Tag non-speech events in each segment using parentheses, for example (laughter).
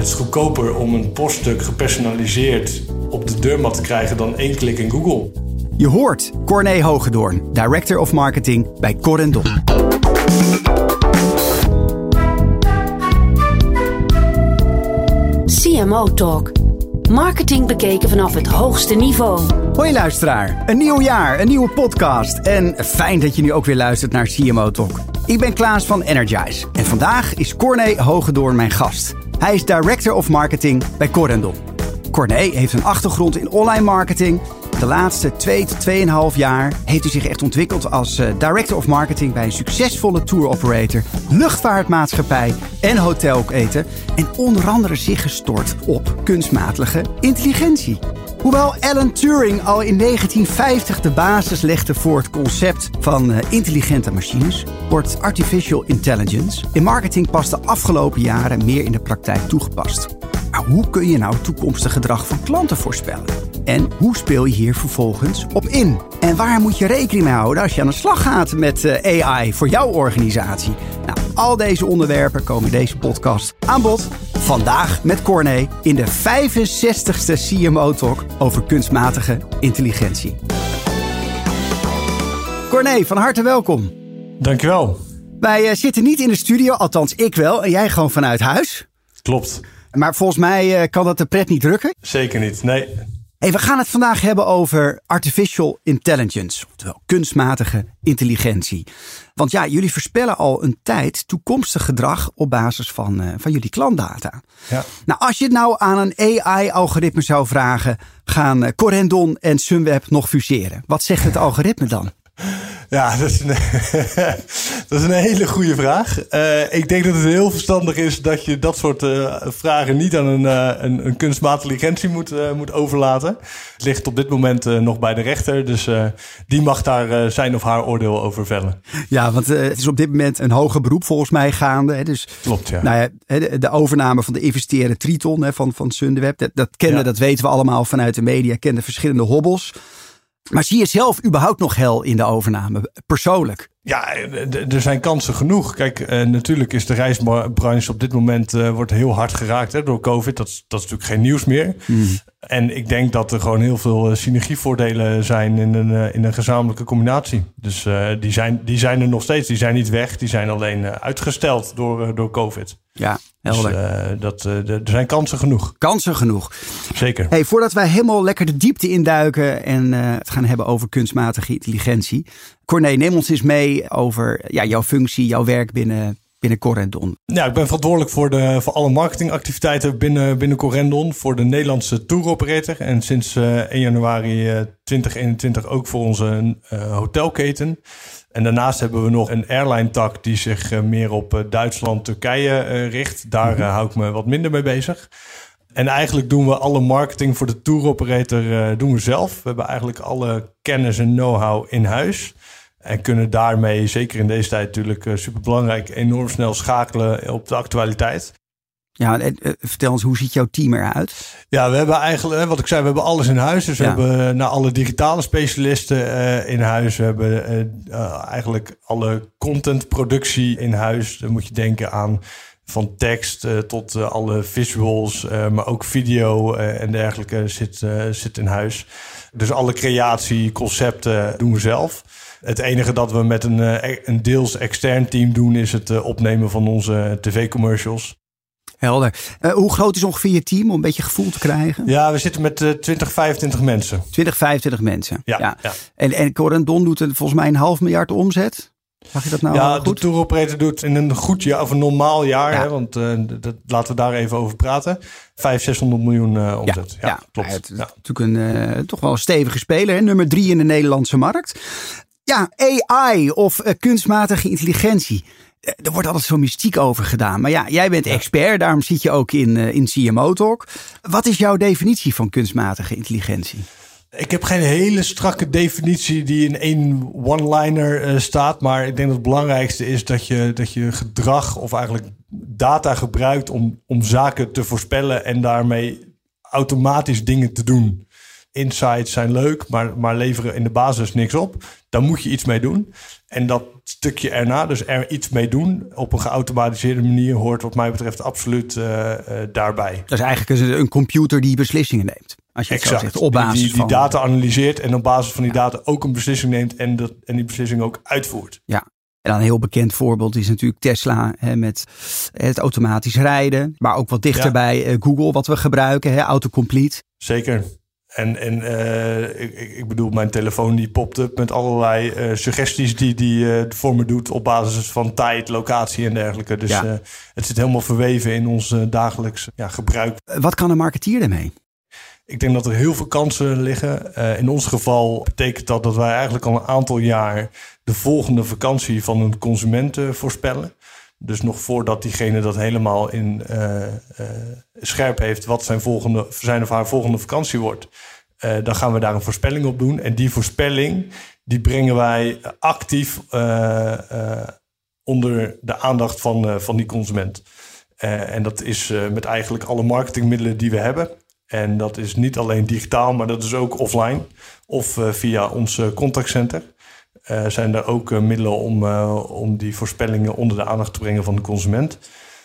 Het is goedkoper om een poststuk gepersonaliseerd op de deurmat te krijgen dan één klik in Google. Je hoort Corné Hogedoorn, Director of Marketing bij Corendon. CMO Talk. Marketing bekeken vanaf het hoogste niveau. Hoi luisteraar, een nieuw jaar, een nieuwe podcast. En fijn dat je nu ook weer luistert naar CMO Talk. Ik ben Klaas van Energize en vandaag is Corné Hogedoorn mijn gast. Hij is Director of Marketing bij Corendon. Corné heeft een achtergrond in online marketing. De laatste 2 tot 2,5 jaar heeft hij zich echt ontwikkeld als eh, Director of Marketing bij een succesvolle tour operator, luchtvaartmaatschappij en hotelketen. En onder andere zich gestort op kunstmatige intelligentie. Hoewel Alan Turing al in 1950 de basis legde voor het concept van eh, intelligente machines, wordt artificial intelligence in marketing pas de afgelopen jaren meer in de praktijk toegepast. Maar hoe kun je nou toekomstig gedrag van klanten voorspellen? En hoe speel je hier vervolgens op in? En waar moet je rekening mee houden als je aan de slag gaat met eh, AI voor jouw organisatie? Nou, al deze onderwerpen komen in deze podcast aan bod. Vandaag met Corné in de 65ste CMO Talk over kunstmatige intelligentie. Corné, van harte welkom. Dankjewel. Wij eh, zitten niet in de studio, althans ik wel, en jij gewoon vanuit huis. Klopt. Maar volgens mij eh, kan dat de pret niet drukken. Zeker niet, nee. Hey, we gaan het vandaag hebben over artificial intelligence, oftewel kunstmatige intelligentie. Want ja, jullie voorspellen al een tijd toekomstig gedrag op basis van, uh, van jullie klantdata. Ja. Nou, als je het nou aan een AI-algoritme zou vragen, gaan uh, Corendon en Sunweb nog fuseren? Wat zegt het algoritme dan? Ja, (laughs) dat is een, dat is een hele goede vraag. Uh, ik denk dat het heel verstandig is dat je dat soort uh, vragen niet aan een, uh, een, een kunstmatige intelligentie moet, moet overlaten. Het ligt op dit moment nog bij de rechter, dus die mag daar zijn of haar oordeel over vellen. Ja, want het is op dit moment een hoger beroep volgens mij gaande. Hè, dus, Klopt, ja. Nou ja de, de, overname van de investeerder Triton hè, van, van Sundeweb, dat, dat kennen, ja. dat weten we allemaal vanuit de media, kennen verschillende hobbels. Maar zie je zelf überhaupt nog hel in de overname, persoonlijk? Ja, er zijn kansen genoeg. Kijk, uh, natuurlijk is de reisbranche op dit moment uh, wordt heel hard geraakt hè, door COVID. Dat, dat is natuurlijk geen nieuws meer. Hmm. En ik denk dat er gewoon heel veel synergievoordelen zijn in een, in een gezamenlijke combinatie. Dus die, zijn, die zijn er nog steeds. Die zijn niet weg. Die zijn alleen uitgesteld door, door COVID. Ja, helder. Dus, dat, er zijn kansen genoeg. Kansen genoeg. Zeker. Hey, voordat wij helemaal lekker de diepte induiken en het gaan hebben over kunstmatige intelligentie. Corné, neem ons eens mee over ja, jouw functie, jouw werk binnen, binnen Corendon. Ja, ik ben verantwoordelijk voor, de, voor alle marketingactiviteiten binnen, binnen Corendon. Voor de Nederlandse tour operator. En sinds uh, 1 januari uh, 2021 ook voor onze uh, hotelketen. En daarnaast hebben we nog een airline tak die zich uh, meer op Duitsland, Turkije richt. Daar mm-hmm. hou ik me wat minder mee bezig. En eigenlijk doen we alle marketing voor de tour operator doen we zelf. We hebben eigenlijk alle kennis en know-how in huis. En kunnen daarmee, zeker in deze tijd natuurlijk uh, superbelangrijk, enorm snel schakelen op de actualiteit. Ja, en, uh, vertel eens, hoe ziet jouw team eruit? Ja, we hebben eigenlijk, wat ik zei, we hebben alles in huis. Dus we Ja. hebben naar alle digitale specialisten uh, in huis. We hebben eigenlijk alle contentproductie in huis. Dan moet je denken aan van tekst tot alle visuals, maar ook video en dergelijke zit, zit in huis. Dus alle creatie, concepten doen we zelf. Het enige dat we met een, een deels extern team doen, is het opnemen van onze tv-commercials. Helder. Uh, hoe groot is ongeveer je team om een beetje gevoel te krijgen? Ja, we zitten met uh, 20, 25 mensen. 20, 25 mensen. Ja. ja. ja. En, en Corendon doet het volgens mij een half miljard omzet. Mag je dat nou ja, goed? de tour operator doet in een goed jaar of een normaal jaar, ja. hè, want uh, dat, laten we daar even over praten. 500, 600 miljoen uh, omzet. Ja, ja klopt. het is natuurlijk een uh, toch wel een stevige speler, hè? nummer drie in de Nederlandse markt. Ja, AI of kunstmatige intelligentie. Er wordt altijd zo mystiek over gedaan. Maar ja, jij bent expert, daarom zit je ook in, uh, in CMO Talk. Wat is jouw definitie van kunstmatige intelligentie? Ik heb geen hele strakke definitie die in één one-liner uh, staat. Maar ik denk dat het belangrijkste is dat je, dat je gedrag of eigenlijk data gebruikt om, om zaken te voorspellen en daarmee automatisch dingen te doen. Insights zijn leuk, maar, maar leveren in de basis niks op. Daar moet je iets mee doen. En dat stukje erna, dus er iets mee doen op een geautomatiseerde manier, hoort wat mij betreft absoluut uh, uh, daarbij. Dat is eigenlijk een, computer die beslissingen neemt. Als je exact. het zegt, op basis die, die, van... data analyseert en op basis van die data ook een beslissing neemt en, dat, en die beslissing ook uitvoert. Ja, en dan een heel bekend voorbeeld is natuurlijk Tesla hè, met het automatisch rijden. Maar ook wat dichterbij ja. Google, wat we gebruiken, hè, autocomplete. Zeker. En, en uh, ik, ik, bedoel, mijn telefoon die popt up met allerlei uh, suggesties die die uh, voor me doet op basis van tijd, locatie en dergelijke. Dus ja. het zit helemaal verweven in ons dagelijks ja, gebruik. Wat kan een marketeer ermee? Ik denk dat er heel veel kansen liggen. in ons geval betekent dat dat wij eigenlijk al een aantal jaar de volgende vakantie van een consument voorspellen. Dus nog voordat diegene dat helemaal in uh, uh, scherp heeft wat zijn, volgende, zijn of haar volgende vakantie wordt, uh, dan gaan we daar een voorspelling op doen. En die voorspelling die brengen wij actief onder de aandacht van, van die consument. en dat is met eigenlijk alle marketingmiddelen die we hebben. En dat is niet alleen digitaal, maar dat is ook offline of via ons contactcenter. Uh, zijn er ook uh, middelen om, uh, om die voorspellingen onder de aandacht te brengen van de consument.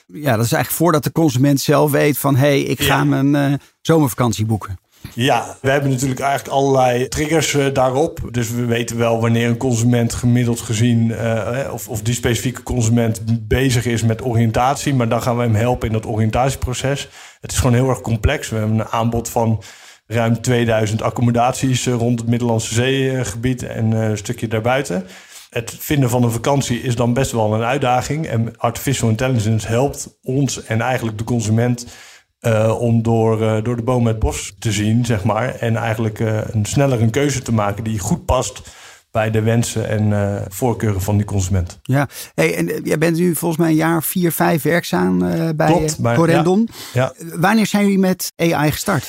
Ja, dat is eigenlijk voordat de consument zelf weet van... hé, hey, ik ga ja. mijn zomervakantie boeken. Ja, we hebben natuurlijk eigenlijk allerlei triggers daarop. Dus we weten wel wanneer een consument gemiddeld gezien... of, of die specifieke consument bezig is met oriëntatie. Maar dan gaan we hem helpen in dat oriëntatieproces. Het is gewoon heel erg complex. We hebben een aanbod van ruim 2000 accommodaties rond het Middellandse Zeegebied en een stukje daarbuiten. Het vinden van een vakantie is dan best wel een uitdaging. En artificial intelligence helpt ons en eigenlijk de consument uh, om door, uh, door de boom het bos te zien, zeg maar. En eigenlijk uh, een sneller een keuze te maken die goed past bij de wensen en voorkeuren van die consument. Ja, hey, en jij bent nu volgens mij een jaar vier, vijf werkzaam bij Klopt, bij, Corendon. Ja, ja. Wanneer zijn jullie met AI gestart?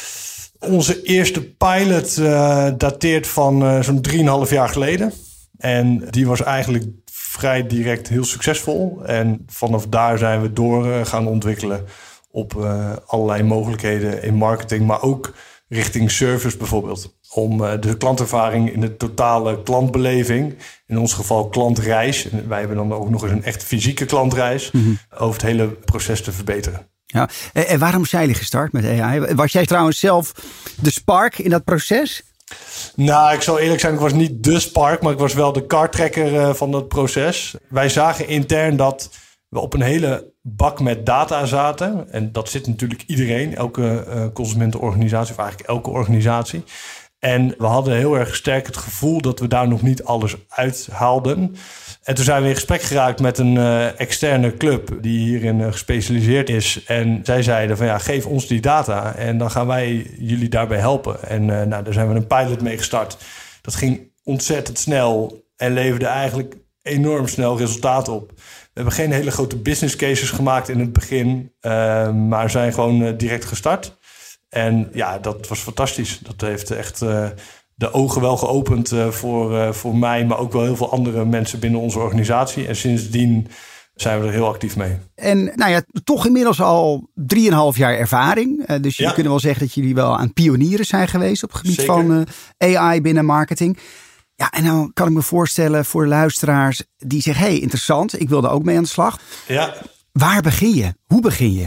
Onze eerste pilot uh, dateert van uh, zo'n 3,5 jaar geleden. En die was eigenlijk vrij direct heel succesvol. En vanaf daar zijn we door uh, gaan ontwikkelen op allerlei mogelijkheden in marketing, maar ook richting service bijvoorbeeld. Om de klantervaring in de totale klantbeleving, in ons geval klantreis, en wij hebben dan ook nog eens een echt fysieke klantreis, mm -hmm. over het hele proces te verbeteren. Ja, en waarom zijn jullie gestart met AI? Was jij trouwens zelf de spark in dat proces? Nou, ik zal eerlijk zijn, ik was niet de spark, maar ik was wel de kartrekker van dat proces. Wij zagen intern dat we op een hele bak met data zaten. En dat zit natuurlijk iedereen, elke uh, consumentenorganisatie, of eigenlijk elke organisatie. En we hadden heel erg sterk het gevoel dat we daar nog niet alles uithaalden. En toen zijn we in gesprek geraakt met een uh, externe club die hierin uh, gespecialiseerd is. En zij zeiden van ja, geef ons die data en dan gaan wij jullie daarbij helpen. En uh, nou, daar zijn we een pilot mee gestart. Dat ging ontzettend snel en leverde eigenlijk enorm snel resultaten op. We hebben geen hele grote business cases gemaakt in het begin, maar zijn gewoon direct gestart. En ja, dat was fantastisch. Dat heeft echt de ogen wel geopend uh, voor, uh, voor mij, maar ook wel heel veel andere mensen binnen onze organisatie. En sindsdien zijn we er heel actief mee. En nou ja, toch inmiddels al 3,5 jaar ervaring. dus jullie ja. kunnen wel zeggen dat jullie wel aan pionieren zijn geweest op het gebied Zeker. van AI binnen marketing. Ja, en dan kan ik me voorstellen voor de luisteraars die zeggen: hey, interessant, ik wil er ook mee aan de slag. Ja. Waar begin je? Hoe begin je?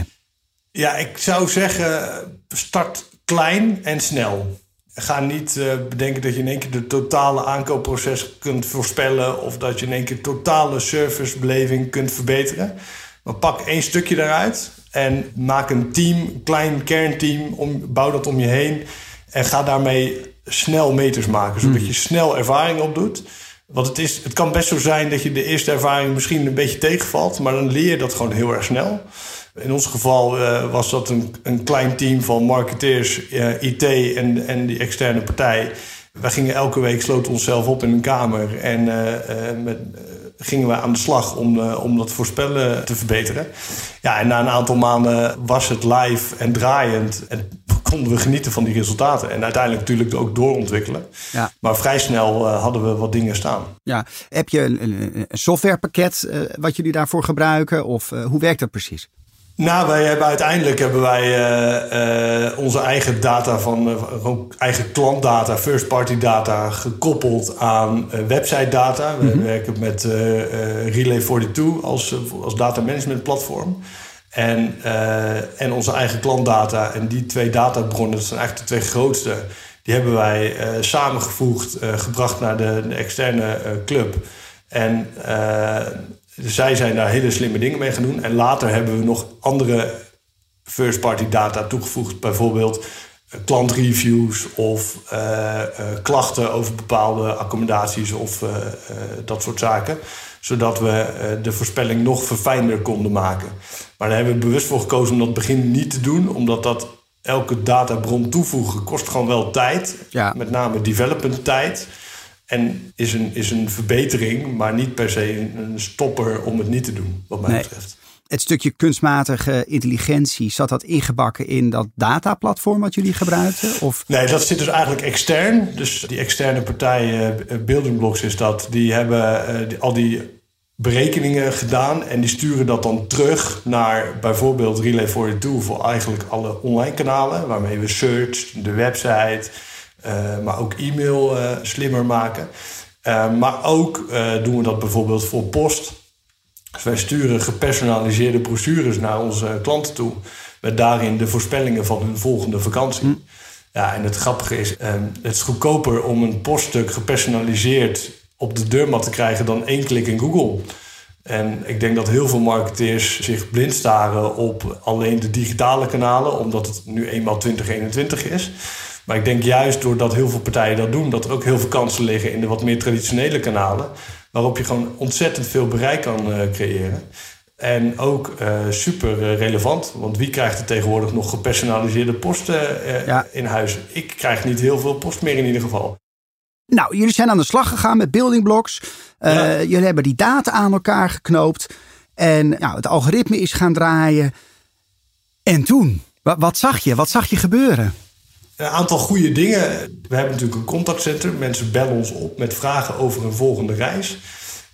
Ja, ik zou zeggen, start klein en snel. Ga niet uh, bedenken dat je in één keer de totale aankoopproces kunt voorspellen... of dat je in één keer totale servicebeleving kunt verbeteren. Maar pak één stukje daaruit en maak een team, een klein kernteam... Om, bouw dat om je heen en ga daarmee snel meters maken... zodat je snel ervaring opdoet... Want het, is, het kan best zo zijn dat je de eerste ervaring misschien een beetje tegenvalt... maar dan leer je dat gewoon heel erg snel... In ons geval uh, was dat een, een klein team van marketeers, uh, IT en, en die externe partij. Wij gingen elke week, sloten onszelf op in een kamer en uh, met, gingen we aan de slag om, om dat voorspellen te verbeteren. Ja, en na een aantal maanden was het live en draaiend en (laughs) konden we genieten van die resultaten. En uiteindelijk natuurlijk ook doorontwikkelen. Ja. Maar vrij snel hadden we wat dingen staan. Ja. Heb je een, een softwarepakket wat jullie daarvoor gebruiken of hoe werkt dat precies? Nou, wij hebben uiteindelijk hebben wij uh, uh, onze eigen data van uh, eigen klantdata, first party data, gekoppeld aan website data. We mm-hmm. werken met Relay42 als, als data management platform. En, en onze eigen klantdata. En die twee databronnen, dat zijn eigenlijk de twee grootste. Die hebben wij samengevoegd, gebracht naar de, de externe club. En zij zijn daar hele slimme dingen mee gaan doen. En later hebben we nog andere first-party data toegevoegd. Bijvoorbeeld eh, klantreviews of uh, uh, klachten over bepaalde accommodaties of uh, dat soort zaken. Zodat we de voorspelling nog verfijnder konden maken. Maar daar hebben we bewust voor gekozen om dat begin niet te doen, omdat dat elke databron toevoegen kost gewoon wel tijd. Ja. Met name development tijd. En is een, is een verbetering, maar niet per se een stopper om het niet te doen, wat mij betreft. Het stukje kunstmatige intelligentie, zat dat ingebakken in dat dataplatform wat jullie gebruikten? Of? Nee, dat zit dus eigenlijk extern. Dus die externe partij, uh, Building Blocks is dat, die hebben uh, al die berekeningen gedaan en die sturen dat dan terug naar bijvoorbeeld Relay42 voor eigenlijk alle online kanalen, waarmee we search, de website, maar ook e-mail uh, slimmer maken. Uh, maar ook doen we dat bijvoorbeeld voor post. Dus wij sturen gepersonaliseerde brochures naar onze klanten toe. Met daarin de voorspellingen van hun volgende vakantie. Hm. Ja, en het grappige is, het is goedkoper om een poststuk gepersonaliseerd op de deurmat te krijgen dan één klik in Google. En ik denk dat heel veel marketeers zich blind staren op alleen de digitale kanalen, omdat het nu eenmaal 2021 is. Maar ik denk juist doordat heel veel partijen dat doen, dat er ook heel veel kansen liggen in de wat meer traditionele kanalen. Waarop je gewoon ontzettend veel bereik kan uh, creëren. En ook uh, super relevant. Want wie krijgt er tegenwoordig nog gepersonaliseerde posten uh, ja. in huis? Ik krijg niet heel veel post meer in ieder geval. Nou, jullie zijn aan de slag gegaan met building blocks. Ja. Jullie hebben die data aan elkaar geknoopt. En nou, het algoritme is gaan draaien. En toen? Wat, wat zag je? Wat zag je gebeuren? Een aantal goede dingen. We hebben natuurlijk een contactcenter. Mensen bellen ons op met vragen over een volgende reis.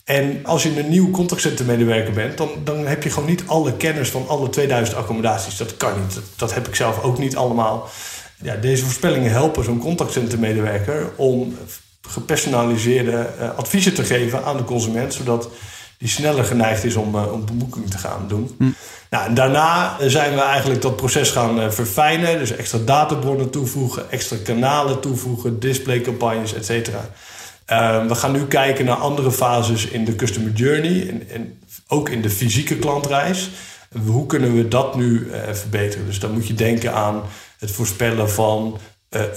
En als je een nieuw contactcentermedewerker bent, dan, dan heb je gewoon niet alle kennis van alle 2000 accommodaties. Dat kan niet. Dat, heb ik zelf ook niet allemaal. Ja, deze voorspellingen helpen zo'n contactcentermedewerker om gepersonaliseerde uh, adviezen te geven aan de consument, zodat die sneller geneigd is om, uh, om boeking te gaan doen. Hm. Nou, en daarna zijn we eigenlijk dat proces gaan uh, verfijnen. Dus extra databronnen toevoegen, extra kanalen toevoegen, displaycampagnes, et cetera. Uh, we gaan nu kijken naar andere fases in de customer journey. En, en ook in de fysieke klantreis. Hoe kunnen we dat nu verbeteren? Dus dan moet je denken aan het voorspellen van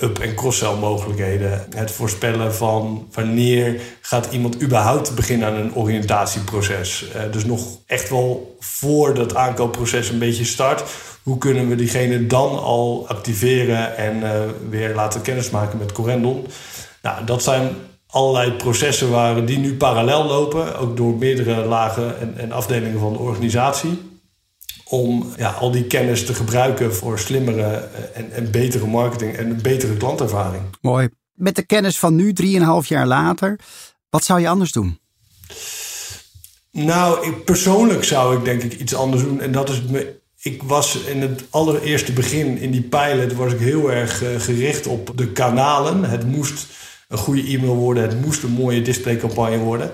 up- en cross-sell mogelijkheden. Het voorspellen van wanneer gaat iemand überhaupt beginnen aan een oriëntatieproces. Uh, dus nog echt wel voor dat aankoopproces een beetje start. Hoe kunnen we diegene dan al activeren en uh, weer laten kennismaken met Corendon? Nou, dat zijn allerlei processen waar die nu parallel lopen, ook door meerdere lagen en, en afdelingen van de organisatie om ja, al die kennis te gebruiken voor slimmere eh, en, en betere marketing en een betere klantervaring. Mooi. Met de kennis van nu, drieënhalf jaar later, wat zou je anders doen? Nou, ik, persoonlijk zou ik denk ik iets anders doen. En dat is, me, ik was in het allereerste begin in die pilot was ik heel erg uh, gericht op de kanalen. Het moest een goede e-mail worden, het moest een mooie displaycampagne worden.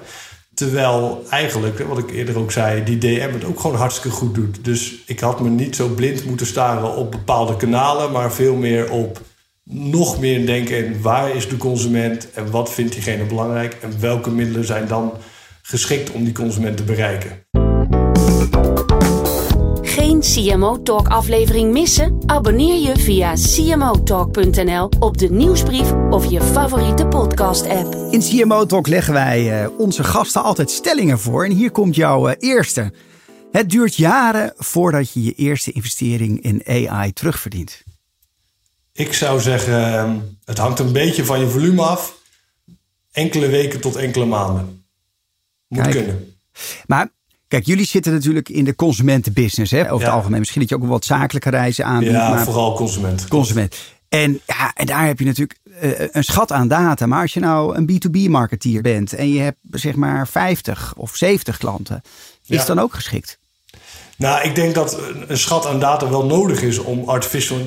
Terwijl eigenlijk, wat ik eerder ook zei, die DM het ook gewoon hartstikke goed doet. Dus ik had me niet zo blind moeten staren op bepaalde kanalen, maar veel meer op nog meer denken in waar is de consument en wat vindt diegene belangrijk en welke middelen zijn dan geschikt om die consument te bereiken geen CMO Talk aflevering missen? Abonneer je via cmotalk.nl op de nieuwsbrief of je favoriete podcast app. In CMO Talk leggen wij uh, onze gasten altijd stellingen voor en hier komt jouw uh, eerste. Het duurt jaren voordat je je eerste investering in AI terugverdient. Ik zou zeggen, ehm, het hangt een beetje van je volume af. Enkele weken tot enkele maanden. Moet Kijk. kunnen. Maar Kijk, jullie zitten natuurlijk in de consumentenbusiness, hè? Over het algemeen. Misschien dat je ook wel wat zakelijke reizen aanbiedt. Ja, maar vooral consument. Consument. En, ja, en daar heb je natuurlijk uh, een schat aan data. Maar als je nou een B2B-marketeer bent en je hebt zeg maar 50 of 70 klanten, is ja. dan ook geschikt? Nou, ik denk dat een schat aan data wel nodig is om artificial...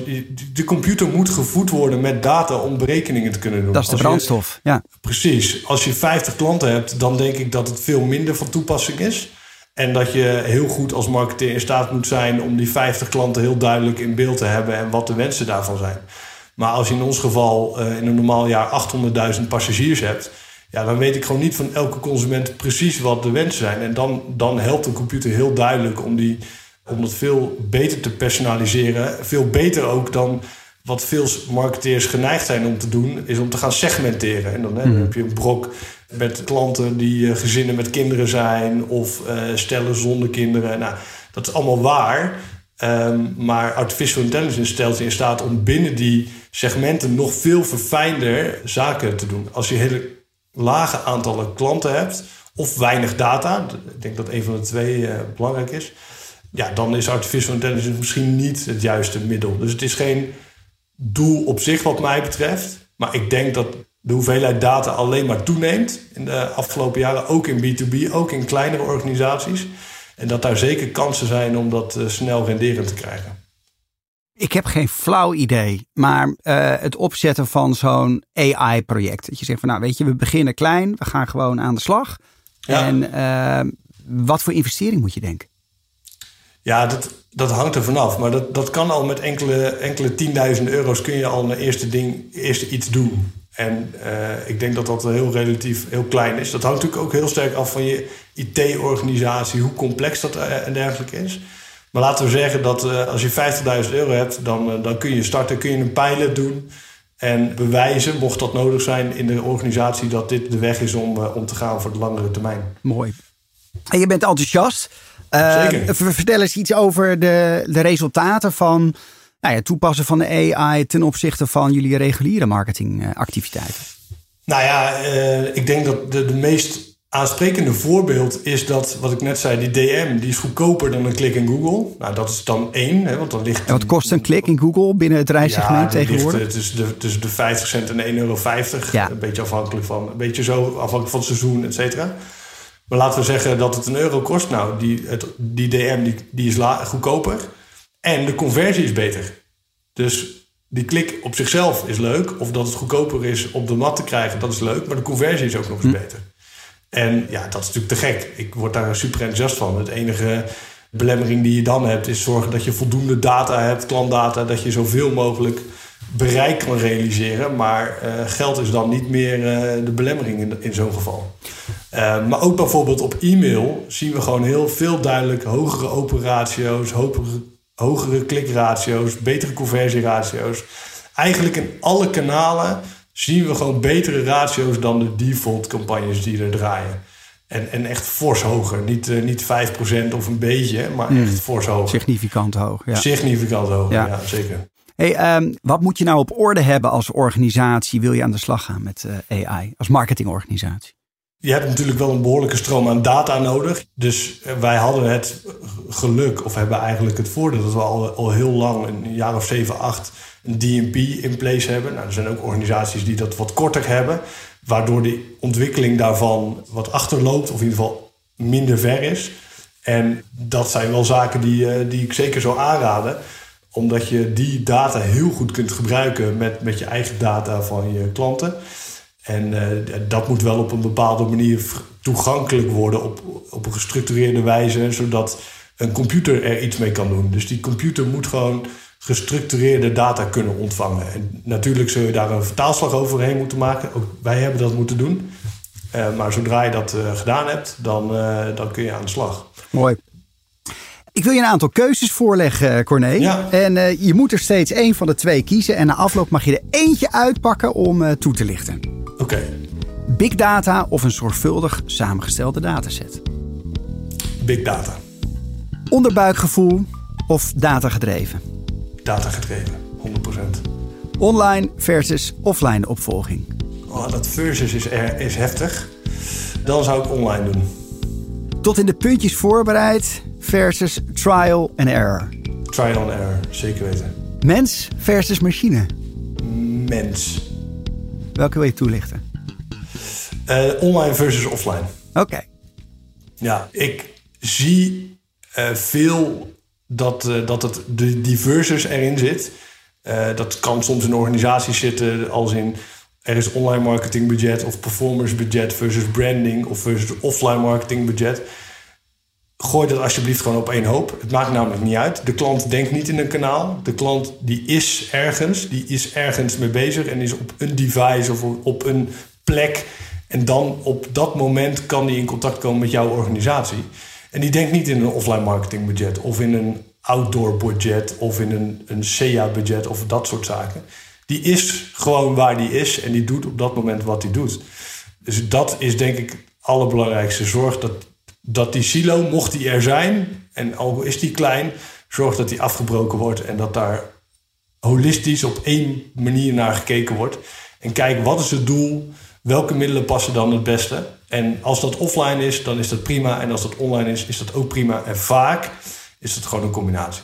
De computer moet gevoed worden met data om berekeningen te kunnen doen. Dat is de brandstof, ja. Precies. Als je 50 klanten hebt, dan denk ik dat het veel minder van toepassing is. En dat je heel goed als marketeer in staat moet zijn om die 50 klanten heel duidelijk in beeld te hebben en wat de wensen daarvan zijn. Maar als je in ons geval uh, in een normaal jaar 800.000 passagiers hebt, ja, dan weet ik gewoon niet van elke consument precies wat de wensen zijn. En dan, dan helpt een computer heel duidelijk om, die, om dat veel beter te personaliseren. Veel beter ook dan wat veel marketeers geneigd zijn om te doen, is om te gaan segmenteren. En dan, hè, mhm. heb je een brok met klanten die eh, gezinnen met kinderen zijn of uh, stellen zonder kinderen. Nou, dat is allemaal waar. Um, maar artificial intelligence stelt je in staat om binnen die segmenten nog veel verfijnder zaken te doen. Als je hele lage aantallen klanten hebt of weinig data, ik denk dat een van de twee uh, belangrijk is, ja, dan is artificial intelligence misschien niet het juiste middel. Dus het is geen doel op zich wat mij betreft. Maar ik denk dat de hoeveelheid data alleen maar toeneemt in de afgelopen jaren, ook in B2B, ook in kleinere organisaties. En dat daar zeker kansen zijn om dat uh, snel renderend te krijgen. Ik heb geen flauw idee, maar uh, het opzetten van zo'n AI-project. Dat je zegt van nou weet je, we beginnen klein, we gaan gewoon aan de slag. Ja. En uh, wat voor investering moet je denken? Ja, dat, dat hangt er vanaf. Maar dat, dat kan al met enkele, enkele tienduizenden euro's kun je al een eerste ding, eerste iets doen. En uh, ik denk dat dat heel relatief heel klein is. Dat hangt natuurlijk ook heel sterk af van je IT-organisatie, hoe complex dat en dergelijke is. Maar laten we zeggen dat uh, als je 50.000 euro hebt, dan, dan kun je starten, kun je een pilot doen. En bewijzen, mocht dat nodig zijn in de organisatie, dat dit de weg is om, om te gaan voor de langere termijn. Mooi. En je bent enthousiast. Zeker. Vertel eens iets over de, de resultaten van nou ja, toepassen van de AI ten opzichte van jullie reguliere marketingactiviteiten? Nou ja, uh, ik denk dat de, de meest aansprekende voorbeeld is dat, wat ik net zei, die DM, die is goedkoper dan een klik in Google. Nou, dat is dan één, hè, want dan ligt... En wat kost een klik in Google binnen het reissegment ja, tegenwoordig? Ligt tussen, de, tussen de 50 cent en 1,50 euro. Ja. Een beetje afhankelijk van, een beetje zo afhankelijk van het seizoen, et cetera. Maar laten we zeggen dat het een euro kost. Nou, die, het, die DM die, die is la, goedkoper. En de conversie is beter. Dus die klik op zichzelf is leuk. Of dat het goedkoper is op de mat te krijgen, dat is leuk. Maar de conversie is ook nog eens hm. beter. En ja, dat is natuurlijk te gek. Ik word daar super enthousiast van. Het enige belemmering die je dan hebt, is zorgen dat je voldoende data hebt, klantdata, dat je zoveel mogelijk bereik kan realiseren. Maar uh, geld is dan niet meer uh, de belemmering in, in zo'n geval. Uh, maar ook bijvoorbeeld op e-mail zien we gewoon heel veel duidelijk hogere open ratio's, hogere hogere klikratio's, betere conversieratio's. Eigenlijk in alle kanalen zien we gewoon betere ratio's dan de default campagnes die er draaien. En, en echt fors hoger. Niet, uh, niet 5% of een beetje, maar mm. echt fors hoger. Significant hoog. Ja. Significant hoger, ja, ja zeker. Hey, um, wat moet je nou op orde hebben als organisatie? Wil je aan de slag gaan met uh, AI als marketingorganisatie? Je hebt natuurlijk wel een behoorlijke stroom aan data nodig. Dus eh, wij hadden het geluk, of hebben eigenlijk het voordeel dat we al, al heel lang, een jaar of 7, 8, een DMP in place hebben. Nou, er zijn ook organisaties die dat wat korter hebben, waardoor de ontwikkeling daarvan wat achterloopt, of in ieder geval minder ver is. En dat zijn wel zaken die, eh, die ik zeker zou aanraden omdat je die data heel goed kunt gebruiken met, met je eigen data van je klanten. En uh, dat moet wel op een bepaalde manier toegankelijk worden op, op een gestructureerde wijze, zodat een computer er iets mee kan doen. Dus die computer moet gewoon gestructureerde data kunnen ontvangen. En natuurlijk zul je daar een vertaalslag overheen moeten maken. Ook wij hebben dat moeten doen. Uh, maar zodra je dat uh, gedaan hebt, dan, dan kun je aan de slag. Mooi. Ik wil je een aantal keuzes voorleggen, Corné. Ja. En je moet er steeds één van de twee kiezen. En na afloop mag je er eentje uitpakken om toe te lichten. Oké. Big data of een zorgvuldig samengestelde dataset? Big data. Onderbuikgevoel of datagedreven? Datagedreven, 100%. Online versus offline opvolging? Oh, dat versus is, er, is heftig. Dan zou ik online doen. Tot in de puntjes voorbereid versus trial and error? Trial and error, zeker weten. Mens versus machine? Mens. Welke wil je toelichten? Uh, online versus offline. Oké. Ja, ik zie uh, veel dat, uh, dat het de diversus erin zit. Dat kan soms in organisaties zitten als in er is online marketingbudget of performance budget versus branding of versus offline marketingbudget. Gooi dat alsjeblieft gewoon op één hoop. Het maakt namelijk niet uit. De klant denkt niet in een kanaal. De klant die is ergens, die is ergens mee bezig en is op een device of op een plek. En dan op dat moment kan die in contact komen met jouw organisatie. En die denkt niet in een offline marketingbudget of in een outdoor budget of in een, een SEA-budget of dat soort zaken. Die is gewoon waar die is en die doet op dat moment wat hij doet. Dus dat is denk ik allerbelangrijkste. Zorg dat, dat die silo, mocht die er zijn, en al is die klein, zorg dat die afgebroken wordt en dat daar holistisch op één manier naar gekeken wordt. En kijk, wat is het doel? Welke middelen passen dan het beste? En als dat offline is, dan is dat prima. En als dat online is, is dat ook prima. En vaak is het gewoon een combinatie.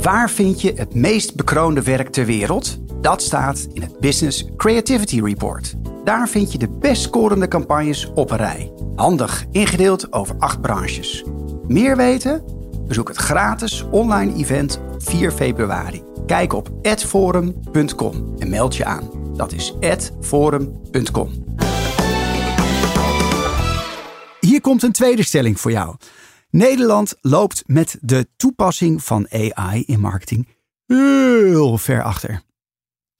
Waar vind je het meest bekroonde werk ter wereld? Dat staat in het Business Creativity Report. Daar vind je de best scorende campagnes op een rij. Handig ingedeeld over acht branches. Meer weten? Bezoek het gratis online event op 4 februari. Kijk op adforum.com en meld je aan. Dat is adforum.com. Hier komt een tweede stelling voor jou. Nederland loopt met de toepassing van AI in marketing heel ver achter.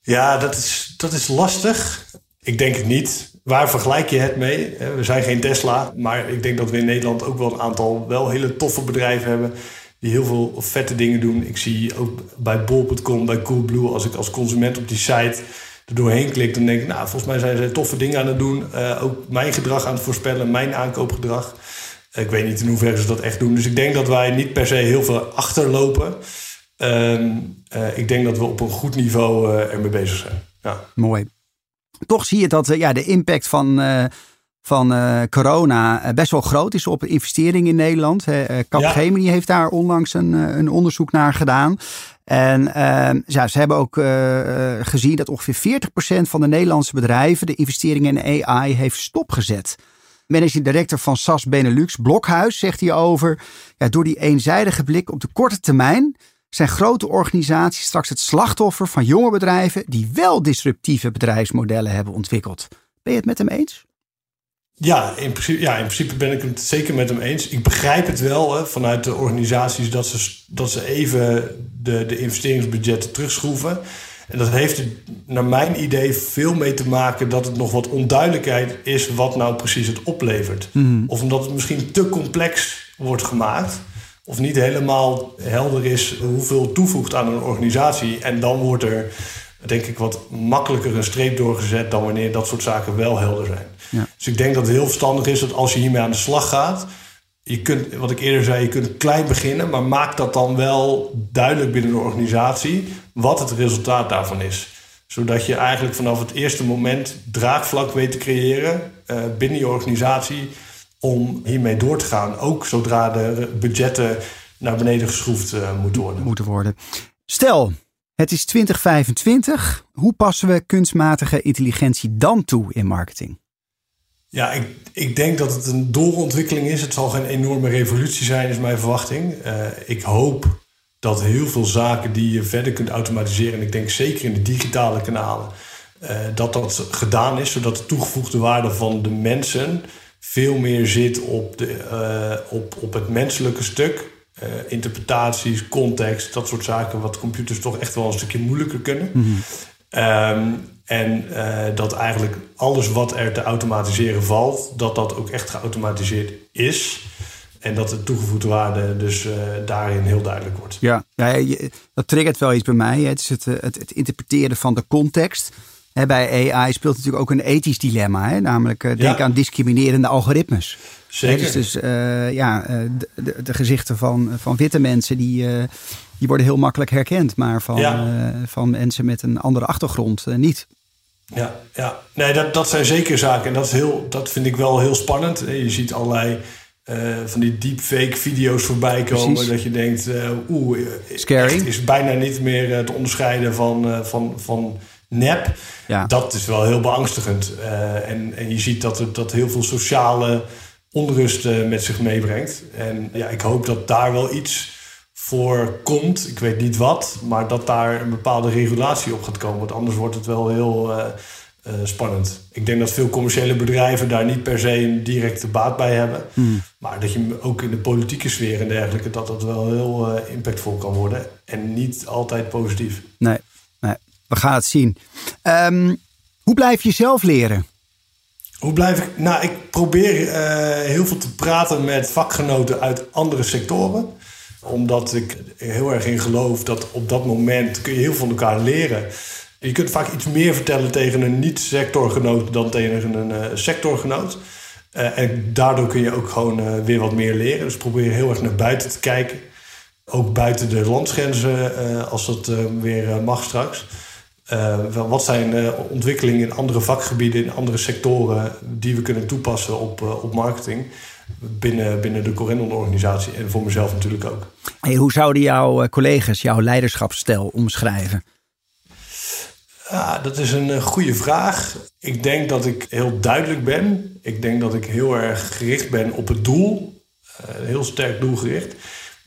Ja, dat is, dat is lastig. Ik denk het niet. Waar vergelijk je het mee? We zijn geen Tesla, maar ik denk dat we in Nederland ook wel een aantal wel hele toffe bedrijven hebben die heel veel vette dingen doen. Ik zie ook bij bol.com, bij Coolblue, als ik als consument op die site er doorheen klik, dan denk ik, nou, volgens mij zijn ze toffe dingen aan het doen. Uh, ook mijn gedrag aan het voorspellen, mijn aankoopgedrag. Ik weet niet in hoeverre ze dat echt doen. Dus ik denk dat wij niet per se heel veel achterlopen. Uh, uh, ik denk dat we op een goed niveau ermee bezig zijn. Ja. Mooi. Toch zie je dat ja, de impact van, van corona best wel groot is op investeringen in Nederland. Capgemini ja. heeft daar onlangs een, een onderzoek naar gedaan. En ehm, ja, ze hebben ook gezien dat ongeveer 40% van de Nederlandse bedrijven de investeringen in AI heeft stopgezet. Managing director van SAS Benelux, Blokhuis, zegt hierover. Ja, door die eenzijdige blik op de korte termijn zijn grote organisaties straks het slachtoffer van jonge bedrijven die wel disruptieve bedrijfsmodellen hebben ontwikkeld. Ben je het met hem eens? Ja, in principe, ja, in principe ben ik het zeker met hem eens. Ik begrijp het wel hè, vanuit de organisaties dat ze, dat ze even de, de investeringsbudgetten terugschroeven. En dat heeft naar mijn idee veel mee te maken dat het nog wat onduidelijkheid is wat nou precies het oplevert. Mhm. Of omdat het misschien te complex wordt gemaakt. Of niet helemaal helder is hoeveel toevoegt aan een organisatie. En dan wordt er, denk ik, wat makkelijker een streep doorgezet dan wanneer dat soort zaken wel helder zijn. Ja. Dus ik denk dat het heel verstandig is dat als je hiermee aan de slag gaat. Je kunt, wat ik eerder zei, je kunt klein beginnen, maar maak dat dan wel duidelijk binnen de organisatie wat het resultaat daarvan is. Zodat je eigenlijk vanaf het eerste moment draagvlak weet te creëren uh, binnen je organisatie om hiermee door te gaan. Ook zodra de budgetten naar beneden geschroefd uh, moeten worden. Moeten worden. Stel, het is 2025. Hoe passen we kunstmatige intelligentie dan toe in marketing? Ja, ik, ik denk dat het een doorontwikkeling is. Het zal geen enorme revolutie zijn, is mijn verwachting. Uh, ik hoop dat heel veel zaken die je verder kunt automatiseren, en ik denk zeker in de digitale kanalen, uh, dat dat gedaan is, zodat de toegevoegde waarde van de mensen veel meer zit op, de, uh, op, op het menselijke stuk. Uh, interpretaties, context, dat soort zaken, wat computers toch echt wel een stukje moeilijker kunnen. Mm -hmm. um, en uh, dat eigenlijk alles wat er te automatiseren valt, dat dat ook echt geautomatiseerd is. En dat de toegevoegde waarde dus uh, daarin heel duidelijk wordt. Ja, dat triggert wel iets bij mij. Het is het, het, het interpreteren van de context. Bij AI speelt natuurlijk ook een ethisch dilemma. Hè? Namelijk, uh, denk ja. aan discriminerende algoritmes. Zeker. He, dus uh, ja, de, de, de, gezichten van, van witte mensen die, die worden heel makkelijk herkend. Maar van, ja. van mensen met een andere achtergrond niet. Ja, ja. Nee, dat, dat zijn zeker zaken. En dat, is heel, dat vind ik wel heel spannend. Je ziet allerlei uh, van die deepfake video's voorbij komen. Precies. Dat je denkt, uh, oeh, Scary. is bijna niet meer te onderscheiden van, uh, van, van nep. Ja. Dat is wel heel beangstigend. en, en je ziet dat, er, dat heel veel sociale onrust met zich meebrengt. En ja, ik hoop dat daar wel iets voor komt. Ik weet niet wat, maar dat daar een bepaalde regulatie op gaat komen. Want anders wordt het wel heel uh, spannend. Ik denk dat veel commerciële bedrijven daar niet per se een directe baat bij hebben. Hmm. Maar dat je ook in de politieke sfeer en dergelijke, dat dat wel heel impactvol kan worden. En niet altijd positief. Nee. We gaan het zien. Um, hoe blijf je zelf leren? Hoe blijf ik? Nou, ik probeer uh, heel veel te praten met vakgenoten uit andere sectoren omdat ik heel erg in geloof dat op dat moment kun je heel veel van elkaar leren. Je kunt vaak iets meer vertellen tegen een niet-sectorgenoot dan tegen een uh, sectorgenoot. Uh, en daardoor kun je ook gewoon weer wat meer leren. Dus probeer heel erg naar buiten te kijken. Ook buiten de landsgrenzen, als dat weer mag straks. Wat zijn ontwikkelingen in andere vakgebieden, in andere sectoren... die we kunnen toepassen op, op marketing binnen, binnen de Corendon-organisatie. En voor mezelf natuurlijk ook. Hey, hoe zouden jouw collega's jouw leiderschapsstijl omschrijven? Ja, dat is een eh, goede vraag. Ik denk dat ik heel duidelijk ben. Ik denk dat ik heel erg gericht ben op het doel. Heel sterk doelgericht.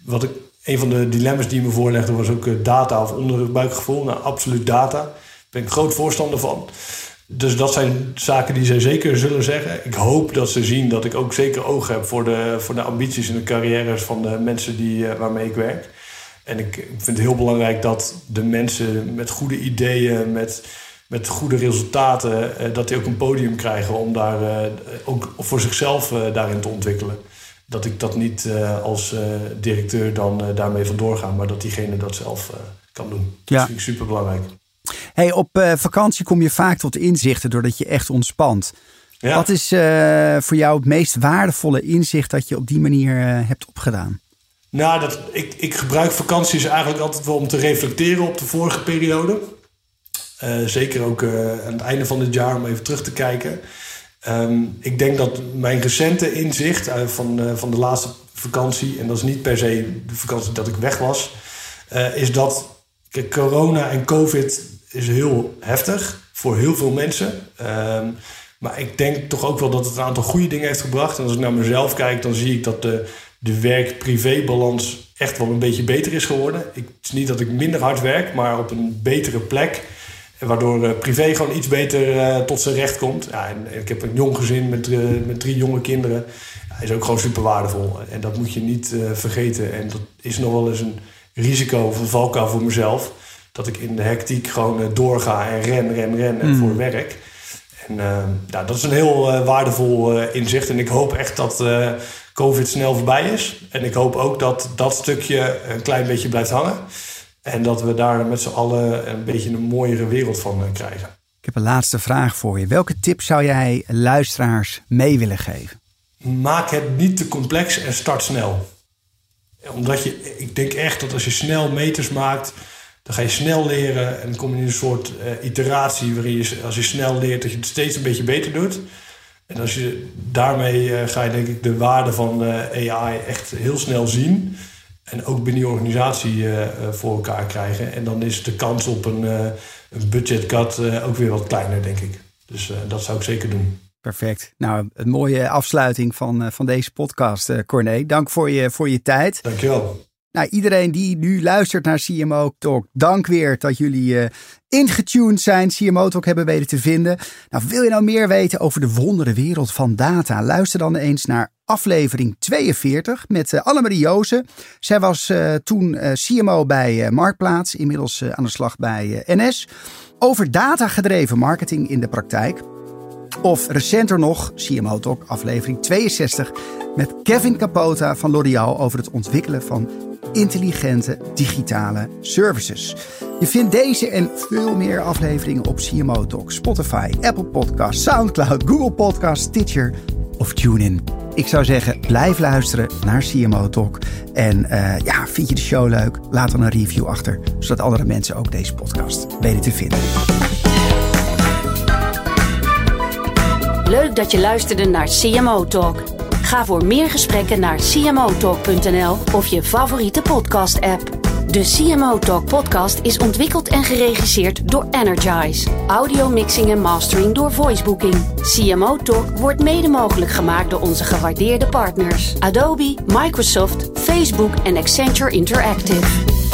Wat ik, een van de dilemma's die me voorlegde was ook eh, data of onderbuikgevoel. Nou, absoluut data. Daar ben ik groot voorstander van. Dus dat zijn zaken die zij zeker zullen zeggen. Ik hoop dat ze zien dat ik ook zeker oog heb voor de, voor de ambities en de carrières van de mensen die, waarmee ik werk. En ik vind het heel belangrijk dat de mensen met goede ideeën, met, met goede resultaten, eh, dat die ook een podium krijgen om daar eh, ook voor zichzelf eh, daarin te ontwikkelen. Dat ik dat niet als directeur dan daarmee vandoor ga, maar dat diegene dat zelf kan doen. Ja. Dat vind ik super belangrijk. Hey, op vakantie kom je vaak tot inzichten doordat je echt ontspant. Wat is voor jou het meest waardevolle inzicht dat je op die manier hebt opgedaan? Nou, dat, ik, ik gebruik vakanties eigenlijk altijd wel om te reflecteren op de vorige periode. Uh, zeker ook uh, aan het einde van dit jaar om even terug te kijken. Um, ik denk dat mijn recente inzicht uh, van, van de laatste vakantie, en dat is niet per se de vakantie dat ik weg was, is dat corona en COVID is heel heftig voor heel veel mensen. Um, maar ik denk toch ook wel dat het een aantal goede dingen heeft gebracht. En als ik naar mezelf kijk, dan zie ik dat de de werk-privé-balans echt wel een beetje beter is geworden. Ik, het is niet dat ik minder hard werk, maar op een betere plek. Waardoor uh, privé gewoon iets beter uh, tot zijn recht komt. Ja, en, ik heb een jong gezin met, uh, met drie jonge kinderen. Ja, is ook gewoon super waardevol. En dat moet je niet vergeten. En dat is nog wel eens een risico of een valkuil voor mezelf. Dat ik in de hectiek gewoon doorga en ren, ren, ren en mm. voor werk. En ja, dat is een heel waardevol inzicht. En ik hoop echt dat COVID snel voorbij is. En ik hoop ook dat dat stukje een klein beetje blijft hangen. En dat we daar met z'n allen een beetje een mooiere wereld van eh, krijgen. Ik heb een laatste vraag voor je. Welke tip zou jij luisteraars mee willen geven? Maak het niet te complex en start snel. Omdat je, ik denk echt dat als je snel meters maakt, dan ga je snel leren en dan kom je in een soort uh, iteratie waarin je, als je snel leert, dat je het steeds een beetje beter doet. En als je daarmee uh, ga je denk ik de waarde van uh, AI echt heel snel zien. En ook binnen je organisatie uh, voor elkaar krijgen. En dan is de kans op een, een budget cut ook weer wat kleiner, denk ik. Dus dat zou ik zeker doen. Perfect. Nou, een mooie afsluiting van, van deze podcast, Corné. Dank voor je, voor je tijd. Dankjewel. Nou, iedereen die nu luistert naar CMO Talk, dank weer dat jullie uh, ingetuned zijn, CMO Talk hebben weten te vinden. Nou, wil je nou meer weten over de wondere wereld van data? Luister dan eens naar aflevering 42 met uh, Annemarie Jozen. Zij was uh, toen CMO bij Marktplaats, inmiddels aan de slag bij NS. Over datagedreven marketing in de praktijk. Of recenter nog, CMO Talk, aflevering 62 met Kevin Capota van L'Oréal over het ontwikkelen van intelligente digitale services. Je vindt deze en veel meer afleveringen op CMO Talk, Spotify, Apple Podcasts, Soundcloud, Google Podcasts, Stitcher of TuneIn. Ik zou zeggen, blijf luisteren naar CMO Talk. En uh, ja, vind je de show leuk? Laat dan een review achter, zodat andere mensen ook deze podcast weten te vinden. Leuk dat je luisterde naar CMO Talk. Ga voor meer gesprekken naar cmotalk.nl of je favoriete podcast-app. De CMO Talk podcast is ontwikkeld en geregisseerd door Energize. Audio mixing en mastering door Voicebooking. CMO Talk wordt mede mogelijk gemaakt door onze gewaardeerde partners Adobe, Microsoft, Facebook en Accenture Interactive.